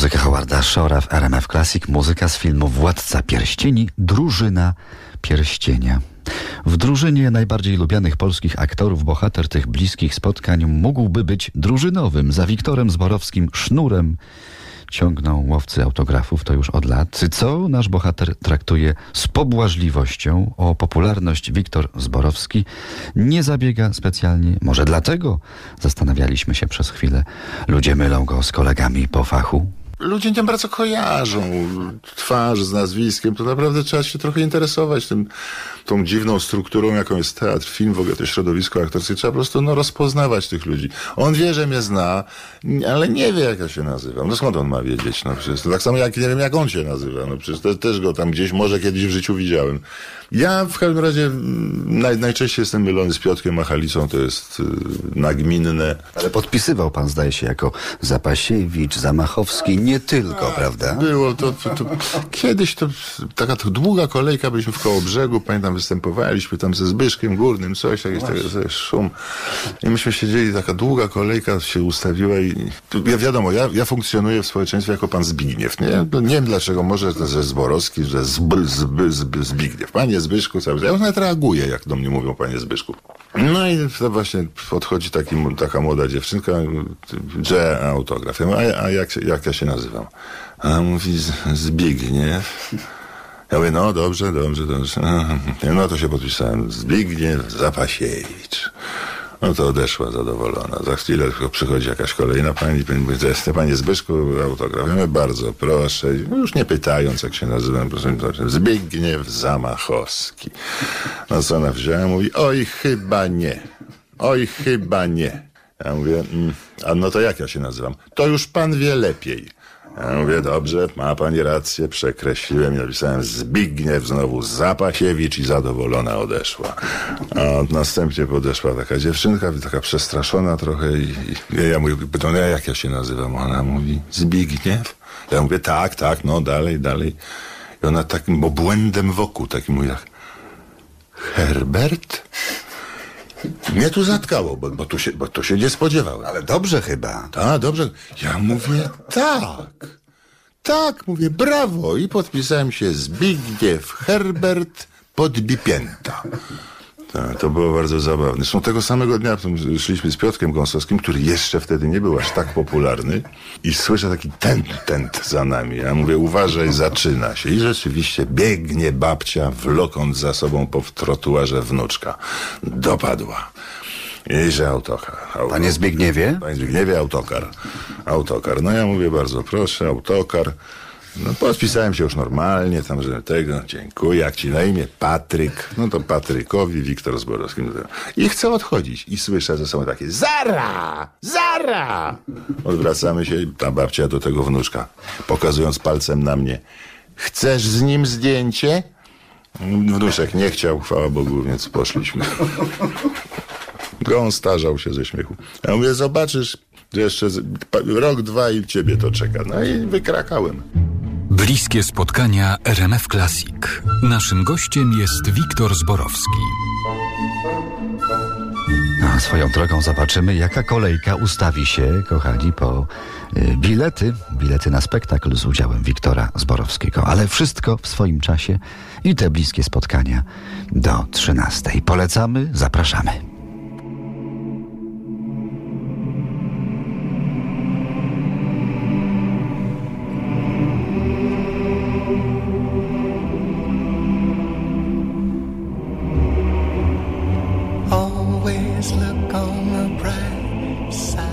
Agata Szora w RMF Classic, muzyka z filmu Władca Pierścieni, drużyna Pierścienia. W drużynie najbardziej lubianych polskich aktorów bohater tych bliskich spotkań mógłby być drużynowym, za Wiktorem Zborowskim sznurem ciągną łowcy autografów to już od lat, co nasz bohater traktuje z pobłażliwością. O popularność Wiktor Zborowski nie zabiega specjalnie. Może dlatego zastanawialiśmy się przez chwilę. Ludzie mylą go z kolegami po fachu. Ludzie nie bardzo kojarzą twarz z nazwiskiem, to naprawdę trzeba się trochę interesować tym, tą dziwną strukturą, jaką jest teatr, film, w ogóle to środowisko aktorskie. Trzeba po prostu no, rozpoznawać tych ludzi. On wie, że mnie zna, ale nie wie, jak ja się nazywam. No skąd on ma wiedzieć? No przecież to tak samo jak nie wiem, jak on się nazywa. No przecież te, też go tam gdzieś może kiedyś w życiu widziałem. Ja w każdym razie mm, naj, najczęściej jestem mylony z Piotkiem Machalicą, to jest y, nagminne. Ale podpisywał pan, zdaje się, jako Zapasiewicz, Zamachowski, nie tylko, prawda? Było to, to, to kiedyś to taka to długa kolejka, byliśmy w koło brzegu, pamiętam występowaliśmy tam ze Zbyszkiem Górnym, coś, jakiś taki szum. I myśmy siedzieli, taka długa kolejka się ustawiła i ja wiadomo, ja, ja funkcjonuję w społeczeństwie jako pan Zbigniew, nie? No, nie wiem dlaczego, może ze Zborowski, że Zb, Zb, Zb, Zbigniew. Panie Zbyszku, cały ja już nawet reaguję, jak do mnie mówią panie Zbyszku. No i to właśnie podchodzi taki, taka młoda dziewczynka, że autograf. Ja mówię, a, a jak, jak ja się nazywam? A mówi Zbigniew. Ja mówię, no dobrze, dobrze, dobrze. No to się podpisałem. Zbigniew Zapasiewicz. No to odeszła zadowolona. Za chwilę tylko przychodzi jakaś kolejna pani, pani mówi, "Jest panie Zbyszku, autograf. Ja bardzo proszę. No już nie pytając, jak się nazywam, proszę, proszę. Zbigniew Zamachowski. No co ona wzięła? Mówi, oj, chyba nie. Oj, chyba nie. Ja mówię, mm, a no to jak ja się nazywam? To już pan wie lepiej. Ja mówię, dobrze, ma pani rację, przekreśliłem i napisałem Zbigniew, znowu Zapasiewicz i zadowolona odeszła. A następnie podeszła taka dziewczynka, taka przestraszona trochę i, i ja mówię, pytam, ja jak ja się nazywam? Ona mówi, Zbigniew? Ja mówię, tak, tak, no dalej, dalej. I ona takim obłędem wokół, takim mówi tak, Herbert? Mnie tu zatkało, bo, bo, tu się, bo tu się nie spodziewałem. Ale dobrze chyba. Tak, dobrze. Ja mówię tak. Tak, mówię brawo. I podpisałem się Zbigniew Herbert Podbipięta. Tak, to było bardzo zabawne. Zresztą tego samego dnia szliśmy z Piotrkiem Gąsowskim, który jeszcze wtedy nie był aż tak popularny i słyszę taki tent, tent za nami. Ja mówię, uważaj, zaczyna się. I rzeczywiście biegnie babcia, wlokąc za sobą po trotuarze wnuczka. Dopadła. I że autokar. Auto- Panie Zbigniewie? Panie Zbigniewie, autokar. Autokar. No ja mówię bardzo proszę, autokar. No podpisałem się już normalnie, tam, że tego, dziękuję. Jak ci na imię? Patryk. No to Patrykowi, Wiktor Zborowski. No to- I chcę odchodzić. I słyszę ze sobą takie, zara! Zara! Odwracamy się, ta babcia do tego wnuczka, pokazując palcem na mnie. Chcesz z nim zdjęcie? Wnuczek nie chciał, chwała Bogu, więc poszliśmy. Gąs starzał się ze śmiechu. Ja mówię, zobaczysz, jeszcze z, rok, dwa i ciebie to czeka. No i wykrakałem. Bliskie spotkania RMF Classic. Naszym gościem jest Wiktor Zborowski. A swoją drogą zobaczymy, jaka kolejka ustawi się, kochani, po y, bilety. Bilety na spektakl z udziałem Wiktora Zborowskiego. Ale wszystko w swoim czasie i te bliskie spotkania do 13. Polecamy, zapraszamy. Look on the bright side.